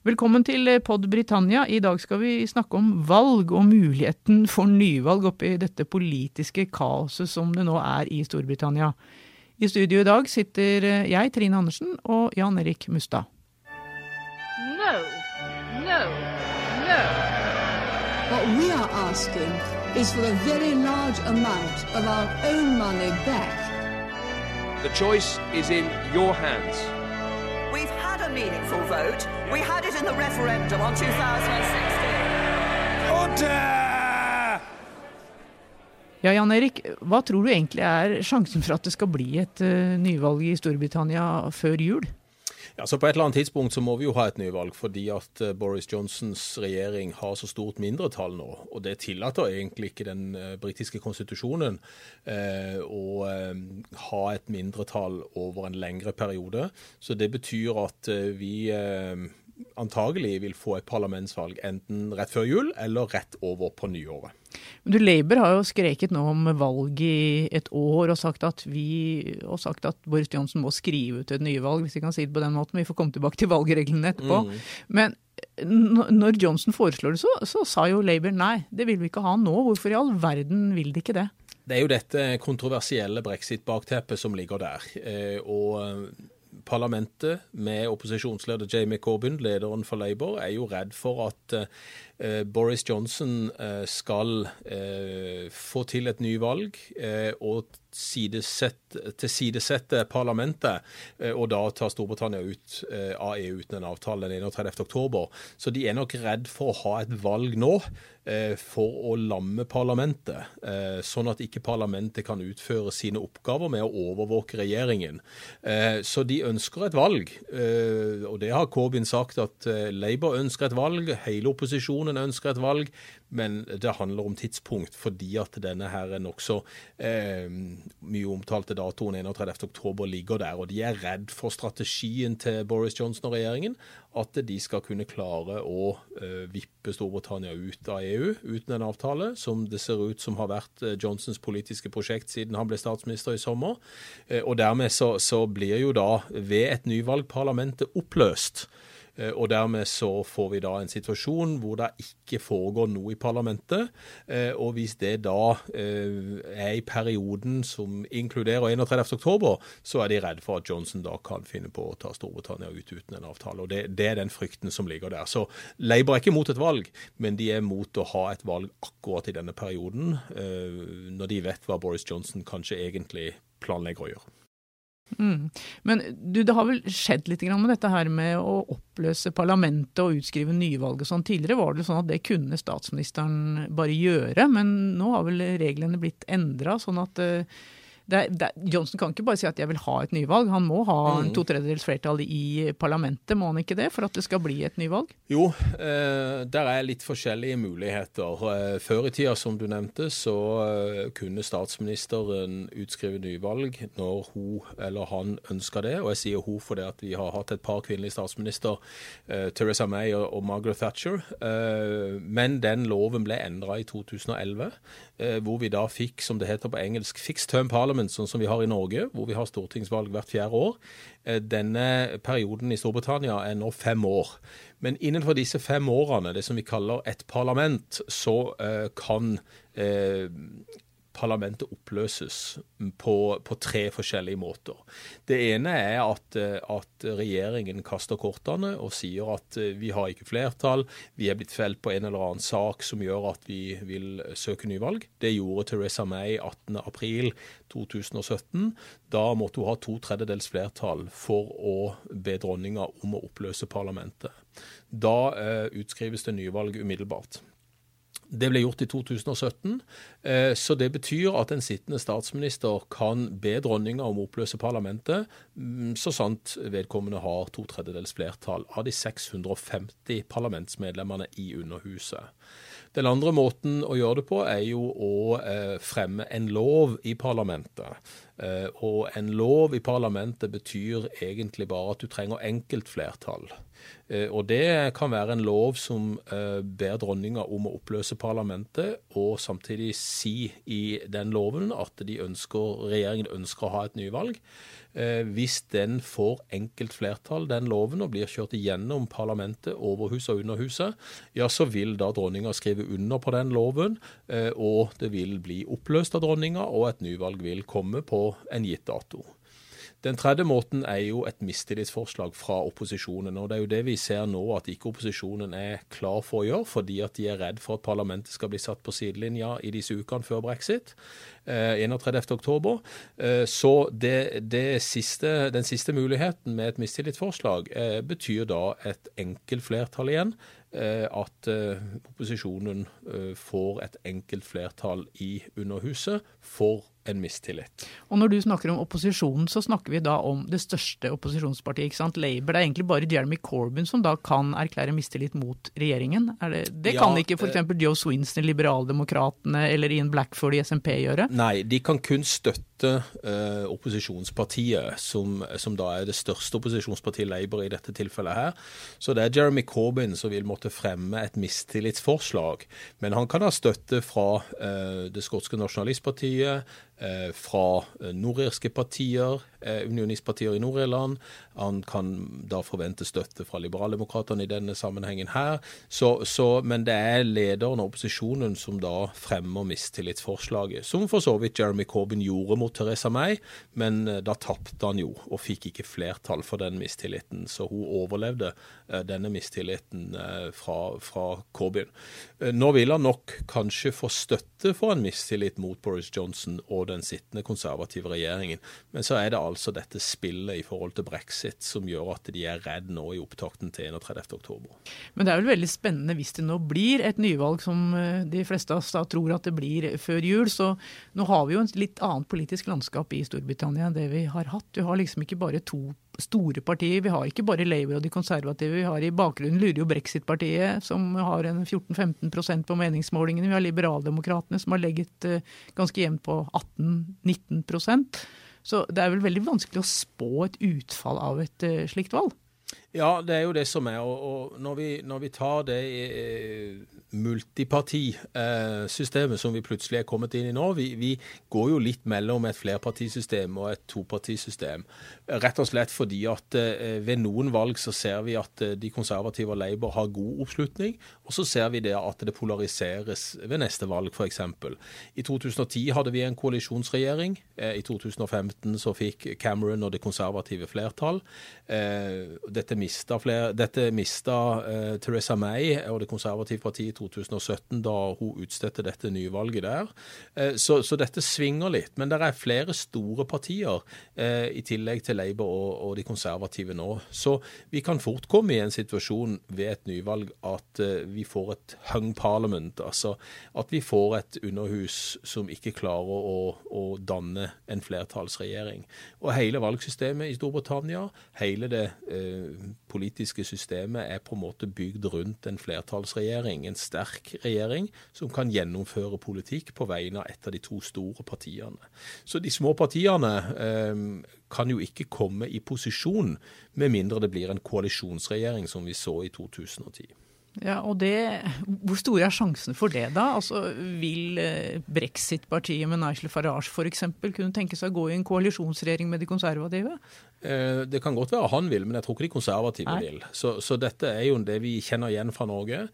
Velkommen til Pod Britannia. I dag skal vi snakke om valg og muligheten for nyvalg oppi dette politiske kaoset som det nå er i Storbritannia. I studio i dag sitter jeg, Trine Andersen, og Jan Erik Mustad. No, no, no. What we are asking is for a very large amount of our own money back. The choice is in your hands. A meaningful vote. We had it in the referendum on 2016. Ja, Jan Erik, hva tror du egentlig er sjansen for at det skal bli et uh, nyvalg i Storbritannia før jul? Ja, så På et eller annet tidspunkt så må vi jo ha et nyvalg, fordi at uh, Boris Johnsons regjering har så stort mindretall nå. Og det tillater egentlig ikke den uh, britiske konstitusjonen å ha et mindretall over en lengre periode. Så det betyr at vi antagelig vil få et parlamentsvalg enten rett før jul eller rett over på nyåret. Men du, Labour har jo skreket nå om valg i et år og sagt, at vi, og sagt at Boris Johnson må skrive ut et nyvalg, hvis vi kan si det på den måten. Vi får komme tilbake til valgreglene etterpå. Mm. Men når Johnson foreslår det, så, så sa jo Labour nei, det vil vi ikke ha nå. Hvorfor i all verden vil de ikke det? Det er jo dette kontroversielle brexit-bakteppet som ligger der. Eh, og parlamentet med opposisjonsleder Jamie Corbyn, lederen for Labour, er jo redd for at uh, Boris Johnson uh, skal uh, få til et nyvalg og tilsidesette parlamentet, og da ta Storbritannia ut av EU uten en avtale den 31.10. Så de er nok redd for å ha et valg nå for å lamme parlamentet, sånn at ikke parlamentet kan utføre sine oppgaver med å overvåke regjeringen. Så de ønsker et valg, og det har Corbyn sagt at Labour ønsker et valg, hele opposisjonen ønsker et valg, men det handler om tidspunkt, fordi at denne her nokså eh, mye omtalte datoen 31.10 ligger der. Og de er redd for strategien til Boris Johnson og regjeringen. At de skal kunne klare å eh, vippe Storbritannia ut av EU uten en avtale, som det ser ut som har vært eh, Johnsons politiske prosjekt siden han ble statsminister i sommer. Eh, og dermed så, så blir jo da ved et nyvalg parlamentet oppløst. Eh, og dermed så får vi da en situasjon hvor det ikke foregår noe i parlamentet. Eh, og hvis det da eh, er i perioden som inkluderer 31.10, så er de redd for at Johnson da kan finne på å ta Storbritannia ut uten en avtale. og Det, det er den frykten som ligger der. Så Labour er ikke mot et valg, men de er mot å ha et valg akkurat i denne perioden, når de vet hva Boris Johnson kanskje egentlig planlegger å gjøre. Mm. Men du, det har vel skjedd litt med dette her med å oppløse parlamentet og utskrive nyvalg og sånn. Tidligere var det sånn at det kunne statsministeren bare gjøre, men nå har vel reglene blitt endra sånn at uh, det, det, Johnson kan ikke bare si at jeg vil ha et nyvalg. Han må ha mm. to tredjedels flertall i parlamentet, må han ikke det, for at det skal bli et nyvalg? Jo, eh, der er litt forskjellige muligheter. Eh, før i tida, som du nevnte, så eh, kunne statsministeren utskrive nyvalg når hun eller han ønska det. Og jeg sier hun fordi at vi har hatt et par kvinnelige statsminister, Theresa May og, Margaret Thatcher. Men den loven ble endra i 2011, eh, hvor vi da fikk, som det heter på engelsk, fixed term parliament sånn som vi har i Norge, hvor vi har stortingsvalg hvert fjerde år. Eh, denne perioden i Storbritannia er nå fem år. Men innenfor disse fem årene, det som vi kaller et parlament, så uh, kan parlamentet oppløses på, på, tre forskjellige måter. Det ene er at, at, regjeringen kaster kortene og sier at vi har ikke flertall, vi er blitt felt på en eller annen sak som gjør at vi vil søke nyvalg. Det gjorde Teresa May 18.4.2017. Da måtte hun ha to tredjedels flertall for å be dronninga om å oppløse parlamentet. Da eh, utskrives det nyvalg umiddelbart. Det ble gjort i 2017, eh, så det betyr at en sittende statsminister kan be dronninga om å oppløse parlamentet, mm, så sant vedkommende har to tredjedels flertall av de 650 parlamentsmedlemmene i Underhuset. Den andre måten å gjøre det på er jo å eh, fremme en lov i parlamentet. Eh, Og en lov i parlamentet betyr egentlig bare at du trenger enkeltflertall. Eh, Og det kan være en lov som eh, ber dronninga om å oppløse parlamentet, og samtidig si i den loven at de ønsker, regjeringen ønsker å ha et nyvalg. Eh, Hvis den får enkelt flertall, den loven, og blir kjørt igjennom parlamentet, overhuset og underhuset, ja, så vil da dronninga skrive under på den loven, eh, og det vil bli oppløst av dronninga, og et nyvalg vil komme på en gitt dato. Den tredje måten er jo et mistillitsforslag fra opposisjonen. og Det er jo det vi ser nå, at ikke opposisjonen er klar for å gjøre, fordi at de er redd for at parlamentet skal bli satt på sidelinja i disse ukene før brexit. eh, 31. oktober. Eh, Så det, det siste, den siste muligheten med et mistillitsforslag eh, betyr da et enkelt flertall igjen. Eh, At eh, opposisjonen eh, får et enkelt flertall i Underhuset for en mistillit. Og når du snakker om opposisjonen, så snakker vi da om det største opposisjonspartiet, ikke sant? Labour. Det er egentlig bare Jeremy Corbyn som da kan erklære mistillit mot regjeringen. Er det, det Ja, kan ikke f.eks. Joe Swinston, Liberaldemokratene eller Ian Blackford i SMP gjøre? Nei, de kan kun støtte eh, opposisjonspartiet, som, som da er det største opposisjonspartiet, Labour, i dette tilfellet her. Så det er Jeremy Corbyn som vil måtte fremme et mistillitsforslag. Men han kan ha støtte fra eh, det skotske nasjonalistpartiet, fra eh, nordirske partier, eh, unionistpartier i Nord-Irland. Han kan da forvente støtte fra liberaldemokratene i denne sammenhengen her. Så, så, men det er lederen av opposisjonen som da fremmer mistillitsforslaget, som for så vidt Jeremy Corbyn gjorde mot Theresa May, men eh, da tapte han jo og fikk ikke flertall for den mistilliten. Så hun overlevde eh, denne mistilliten eh, fra, fra Corbyn. Eh, Nå vil han nok kanskje få støtte for en mistillit mot Boris Johnson og den sittende konservative regjeringen, men så er det altså dette spillet i forhold til brexit som gjør at de er redd nå i opptakten til 31. oktober. Men det er vel veldig spennende hvis det nå blir et nyvalg som eh, de fleste av oss da tror at det blir før jul. Så nå har vi jo et litt annet politisk landskap i Storbritannia enn det vi har hatt. Du har liksom ikke bare to store partier. Vi har ikke bare Labour og de konservative. Vi har I bakgrunnen lurer jo Brexit-partiet, som har en 14-15% på meningsmålingene. Vi har Liberaldemokratene, som har legget eh, ganske jevnt på 18-19% Så det er vel veldig vanskelig å spå et utfall av et eh, slikt valg. Ja, det er jo det som er. Og, og når, vi, når vi tar det eh, multipartisystemet som vi plutselig er kommet inn i nå, vi, vi går jo litt mellom et flerpartisystem og et topartisystem. Rett og slett fordi at eh, ved noen valg så ser vi at eh, de konservative og Labour har god oppslutning, og så ser vi det at det polariseres ved neste valg, f.eks. I 2010 hadde vi en koalisjonsregjering. Eh, I 2015 så fikk Cameron og det konservative flertall. Eh, Dette mista, flere, dette mista eh, Theresa May og det konservative partiet i 2017 da hun utstedte dette nyvalget der. Eh, så, så dette svinger litt. Men det er flere store partier eh, i tillegg til Labour og, og de konservative nå. Så vi kan fort komme i en situasjon ved et nyvalg at eh, vi får et hung parliament. Altså at vi får et underhus som ikke klarer å, å danne en flertallsregjering. Og hele valgsystemet i Storbritannia, hele det eh, politiske systemet er på en måte bygd rundt en flertallsregjering, en sterk regjering, som kan gjennomføre politikk på vegne av et av de to store partiene. Så de små partiene eh, kan jo ikke komme i posisjon med mindre det blir en koalisjonsregjering som vi så i 2010. Ja, og det, Hvor store er sjansene for det, da? Altså, Vil eh, Brexit-partiet med Nigel Farage f.eks. kunne tenke seg å gå i en koalisjonsregjering med de konservative? Eh, Det kan godt være han vil, men jeg tror ikke de konservative Nei. vil. Så, så dette er jo det vi kjenner igjen fra Norge,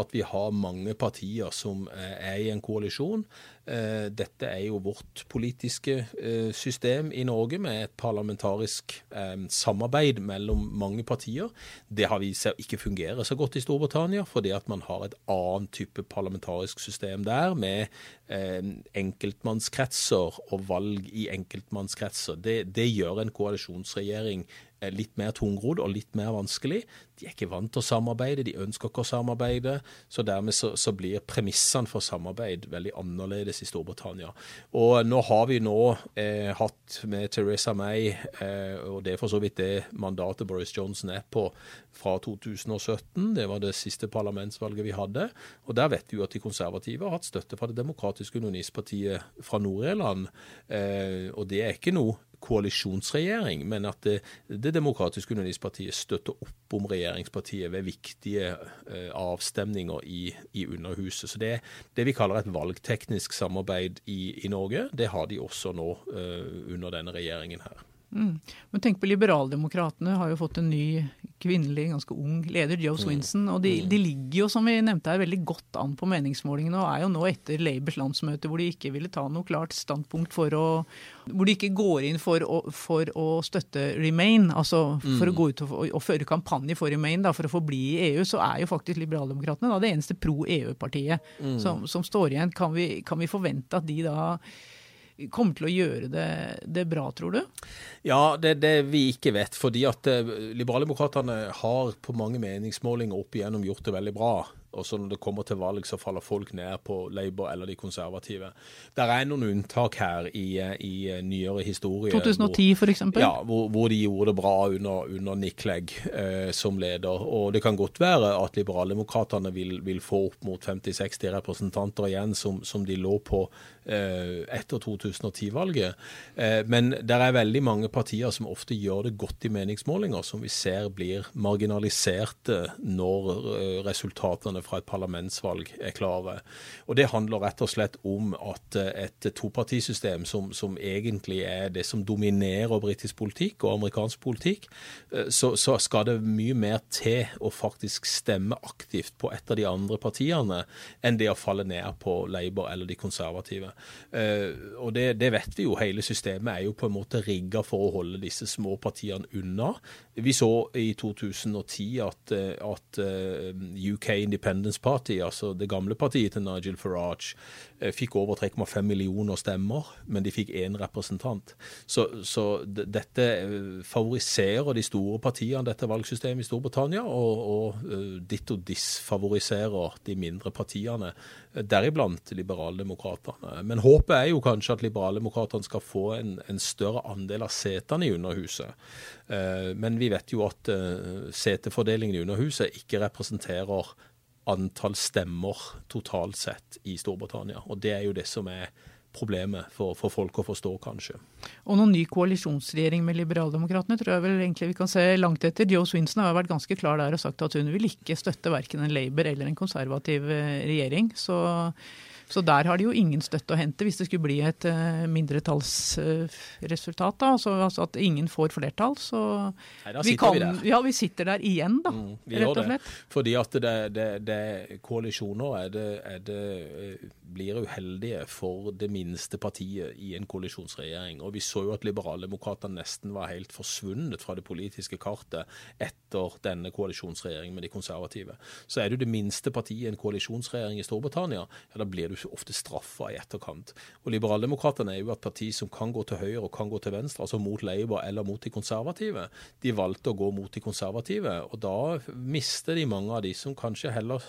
at vi har mange partier som eh, er i en koalisjon. Eh, Dette er jo vårt politiske eh, system i Norge, med et parlamentarisk eh, samarbeid mellom mange partier. Det har vist seg ikke fungere så godt i Storbritannia, fordi at man har et annet type parlamentarisk system der, med enkeltmannskretser og valg i enkeltmannskretser. Det, det gjør en koalisjonsregjering litt mer tungrodd og litt mer vanskelig. De er ikke vant til å samarbeide, de ønsker ikke å samarbeide. Så dermed så, så blir premissene for samarbeid veldig annerledes i Storbritannia. Og nå har vi nå eh, hatt med Teresa May, eh, og det er for så vidt det mandatet Boris Johnson er på fra 2017. Det var det siste parlamentsvalget vi hadde. Og der vet vi jo at de konservative har hatt støtte fra Det demokratiske unionistpartiet fra Nord-Irland. Eh, og det er ikke noe koalisjonsregjering, men at det, det demokratiske unionistpartiet støtter opp om regjeringspartiet ved viktige eh, avstemninger i, i, Underhuset. Så det, det vi kaller et valgteknisk samarbeid i, i Norge, det har de også nå eh, under denne regjeringen her. Mm. Men tenk på Liberaldemokratene har jo fått en ny kvinnelig, ganske ung leder, Joe mm. Swinson. Og de, mm. de, ligger jo, som vi nevnte her, veldig godt an på meningsmålingene. Og er jo nå etter Labours landsmøte, hvor de ikke ville ta noe klart standpunkt for å Hvor de ikke går inn for å, for å støtte Remain, altså for mm. å gå ut og, og, føre kampanje for Remain da, for å få bli i EU, så er jo faktisk Liberaldemokratene det eneste pro-EU-partiet mm. som, som, står igjen. Kan vi, kan vi forvente at de da kommer til å gjøre det, det bra, tror du? Ja, det er det vi ikke vet. fordi at eh, Liberaldemokratene har på mange meningsmålinger opp igjennom gjort det veldig bra. Og så når det kommer til valg, så faller folk ned på Labour eller de konservative. Det er noen unntak her i, i nyere historie. 2010 f.eks.? Ja, hvor, hvor, de gjorde det bra under, under Nick Clegg eh, som leder. Og det kan godt være at liberaldemokratene vil, vil få opp mot 50-60 representanter igjen, som, som de lå på eh, etter 2010-valget. Eh, men det er veldig mange partier som ofte gjør det godt i meningsmålinger, som vi ser blir marginaliserte når eh, resultatene fra et parlamentsvalg er klare. Og Det handler rett og slett om at eh, et topartisystem som, som egentlig er det som dominerer britisk politikk og amerikansk politikk, eh, så, så, skal det mye mer til å faktisk stemme aktivt på et av de andre partiene enn det å falle ned på Labour eller de konservative. Eh, og det, det vet vi jo. Hele systemet er jo på en måte rigga for å holde disse små partiene unna. Vi så i 2010 at, at UK Independent Independence Party, altså det gamle partiet til Nigel Farage, eh, fikk over 3,5 millioner stemmer, men de fikk én representant. Så, så dette eh, favoriserer de store partiene, dette valgsystemet i Storbritannia, og, og ditto ditt og disfavoriserer de mindre partiene, deriblant liberaldemokratene. Men håpet er jo kanskje at liberaldemokratene skal få en, en større andel av setene i Underhuset. Men vi vet jo at setefordelingen i Underhuset ikke representerer antall stemmer totalt sett i Storbritannia. Og det er jo det som er problemet for, for, folk å forstå, kanskje. Og noen ny koalisjonsregjering med Liberaldemokratene tror jeg vel egentlig vi kan se langt etter. Joe Swinson har vært ganske klar der og sagt at hun vil ikke støtte verken en Labour eller en konservativ eh, regjering. Så så der har de jo ingen støtte å hente hvis det skulle bli et uh, mindretallsresultat. da, altså, altså, at ingen får flertall. Så Nei, vi, kan, vi. Ja, vi sitter der igjen, da. Mm, rett og slett. Fordi at det, det, det koalisjoner er det, er det, eh, blir uheldige for det minste partiet i en koalisjonsregjering. Og vi så jo at Liberaldemokratene nesten var helt forsvunnet fra det politiske kartet etter denne koalisjonsregjeringen med de konservative. Så er du det minste partiet i en koalisjonsregjering i Storbritannia, ja, da blir du ofte straffa i etterkant. Og Liberaldemokratene er jo et parti som kan gå til høyre og kan gå til venstre, altså mot Labour eller mot de konservative. De valgte å gå mot de konservative, og da mister de mange av de som kanskje heller,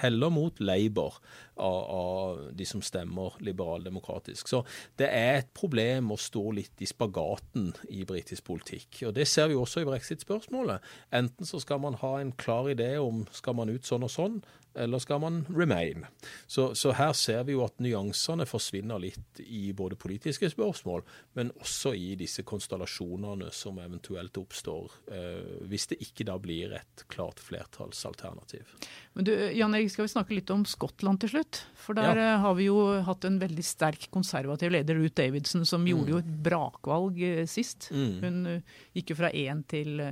heller mot Labour av, av, de som stemmer liberaldemokratisk. Så det er et problem å stå litt i spagaten i britisk politikk. Og Det ser vi også i brexit-spørsmålet. Enten så skal man ha en klar idé om skal man ut sånn og sånn, eller skal man remain? Så, så, her ser vi jo at nyansene forsvinner litt i både politiske spørsmål, men også i disse konstellasjonene som eventuelt oppstår, eh, hvis det ikke da blir et klart flertallsalternativ. Men du, Jan Erik, skal vi snakke litt om Skottland til slutt? For der ja. Eh, har vi jo hatt en veldig sterk konservativ leder, Ruth Davidson, som mm. gjorde jo et brakvalg eh, sist. Mm. Hun uh, gikk jo fra 1 til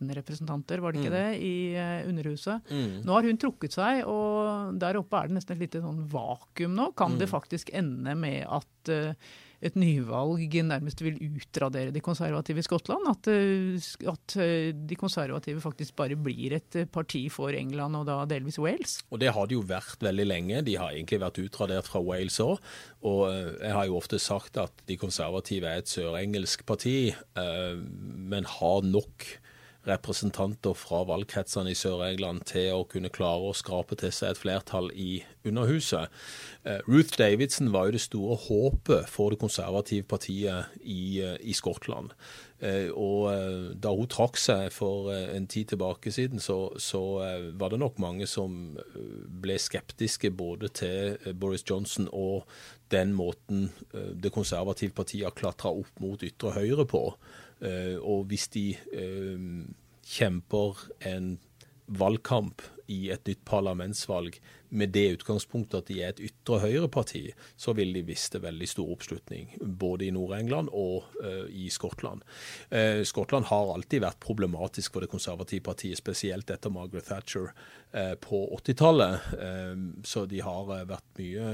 13 representanter, var det ikke mm. det, i uh, Underhuset. Mm. Nå har hun trukket seg og der oppe er det nesten et lite sånn vakuum nå. Kan mm. det faktisk ende med at uh, et nyvalg nærmest vil utradere de konservative i Skottland? At, uh, at de konservative faktisk bare blir et parti for England og da delvis Wales? Og det har det jo vært veldig lenge. De har egentlig vært utradert fra Wales òg. Og jeg har jo ofte sagt at de konservative er et sørengelsk parti, men har nok representanter fra valgkretsene i Sør-England til å kunne klare å skrape til seg et flertall i Underhuset. Eh, Ruth Davidson var jo det store håpet for det konservative partiet i, eh, i Skottland. Eh, og da hun trakk seg for en tid tilbake siden, så, så, var det nok mange som ble skeptiske både til Boris Johnson og den måten det konservative partiet har klatra opp mot ytre høyre på. Og hvis de kjemper en valgkamp i et nytt parlamentsvalg med det utgangspunktet at de er et ytre høyreparti, så vil de viste veldig stor oppslutning både i Nord-England og uh, i Skottland. Uh, Skottland har alltid vært problematisk for det konservative partiet, spesielt etter Margaret Thatcher uh, på 80-tallet. så de har vært mye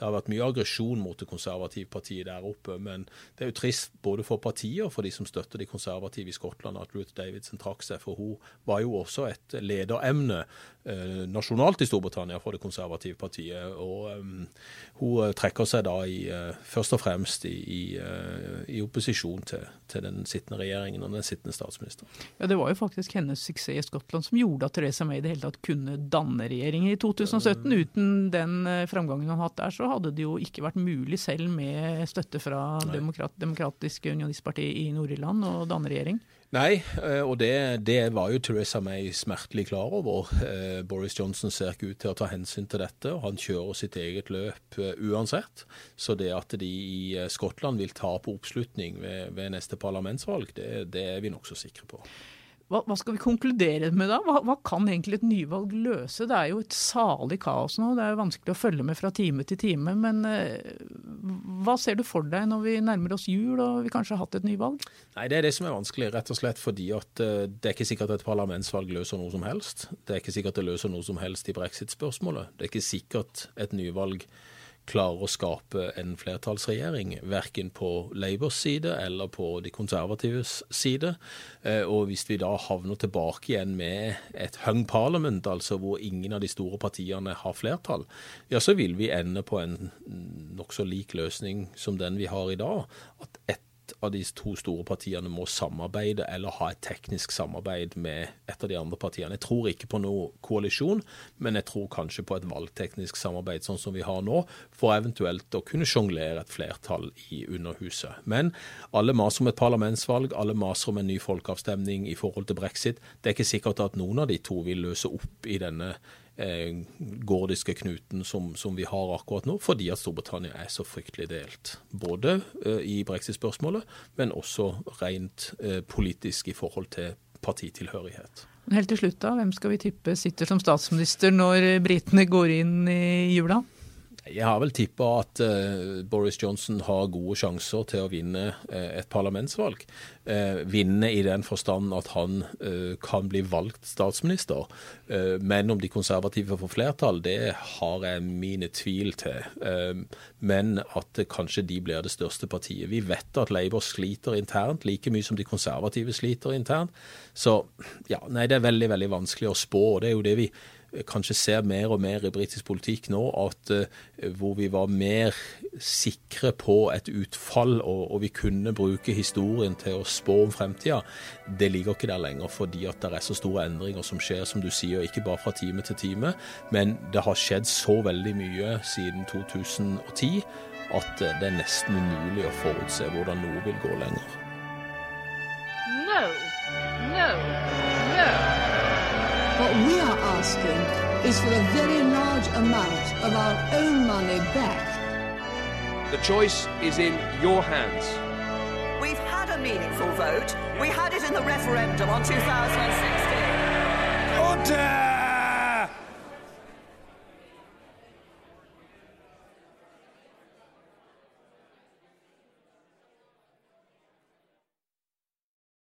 det har vært mye aggresjon mot det konservative partiet der oppe. Men det er jo trist både for partiet og for de som støtter de konservative i Skottland, at Ruth Davidson trakk seg. For hun var jo også et lederemne eh, nasjonalt i Storbritannia for det konservative partiet. Og um, hun eh, trekker seg da i, uh, først og fremst i, i, uh, i opposisjon til, til, den sittende regjeringen og den sittende statsministeren. Ja, Det var jo faktisk hennes suksess i Skottland som gjorde at Theresa May i det hele tatt kunne danne regjering i 2017. Uten den framgangen har hatt der, så hadde det jo ikke vært mulig selv med støtte fra Demokrat, Demokratiske Unionistpartiet i Nord-Irland å danne regjering? Nei, eh, og det, det, var jo Theresa May smertelig klar over. Eh, Boris Johnson ser ikke ut til å ta hensyn til dette, og han kjører sitt eget løp eh, uansett. Så det at de i Skottland vil tape oppslutning ved, ved neste parlamentsvalg, det, det er vi nokså sikre på. Hva, hva, skal vi konkludere med da? Hva, hva, kan egentlig et nyvalg løse? Det er jo et salig kaos nå. Det er jo vanskelig å følge med fra time til time. Men eh, hva ser du for deg når vi nærmer oss jul og vi kanskje har hatt et nyvalg? Nei, Det er det som er vanskelig, rett og slett fordi at eh, det er ikke sikkert et parlamentsvalg løser noe som helst. Det er ikke sikkert det løser noe som helst i brexit-spørsmålet. Det er ikke sikkert et nyvalg klarer å skape en flertallsregjering, verken på Labours side eller på de konservatives side. Eh, og hvis vi da havner tilbake igjen med et hung parliament, altså hvor ingen av de store partiene har flertall, ja, så vil vi ende på en nokså lik løsning som den vi har i dag. At av de to store partiene må samarbeide eller ha et teknisk samarbeid med et av de andre partiene. Jeg tror ikke på noe koalisjon, men jeg tror kanskje på et valgteknisk samarbeid sånn som vi har nå, for eventuelt å kunne sjonglere et flertall i Underhuset. Men alle maser om et parlamentsvalg, alle maser om en ny folkeavstemning i forhold til brexit. Det er ikke sikkert at noen av de to vil løse opp i denne eh, gordiske knuten som, som, vi har akkurat nå, fordi at Storbritannia er så fryktelig delt. Både eh, i brexit-spørsmålet, men også rent eh, politisk i forhold til partitilhørighet. Helt til slutt, da. Hvem skal vi tippe sitter som statsminister når britene går inn i jula? Jeg har vel tippa at uh, Boris Johnson har gode sjanser til å vinne uh, et parlamentsvalg. Uh, vinne i den forstand at han kan bli valgt statsminister. men om de konservative får flertall, det har jeg mine tvil til. men at kanskje de blir det største partiet. Vi vet at Labour sliter internt like mye som de konservative sliter internt. Så ja, nei, det er veldig, veldig vanskelig å spå. og det er jo det vi kanskje ser mer og mer i britisk politikk nå, at uh, hvor vi var mer sikre på et utfall, og, og, vi kunne bruke historien til å spå om fremtida, det ligger ikke der lenger fordi at det er så store endringer som skjer, som du sier, ikke bare fra time til time, men det har skjedd så veldig mye siden 2010 at det er nesten umulig å forutse hvordan noe vil gå lenger. What we are asking is for a very large amount of our own money back. The choice is in your hands. We've had a meaningful vote. We had it in the referendum on 2016. Order!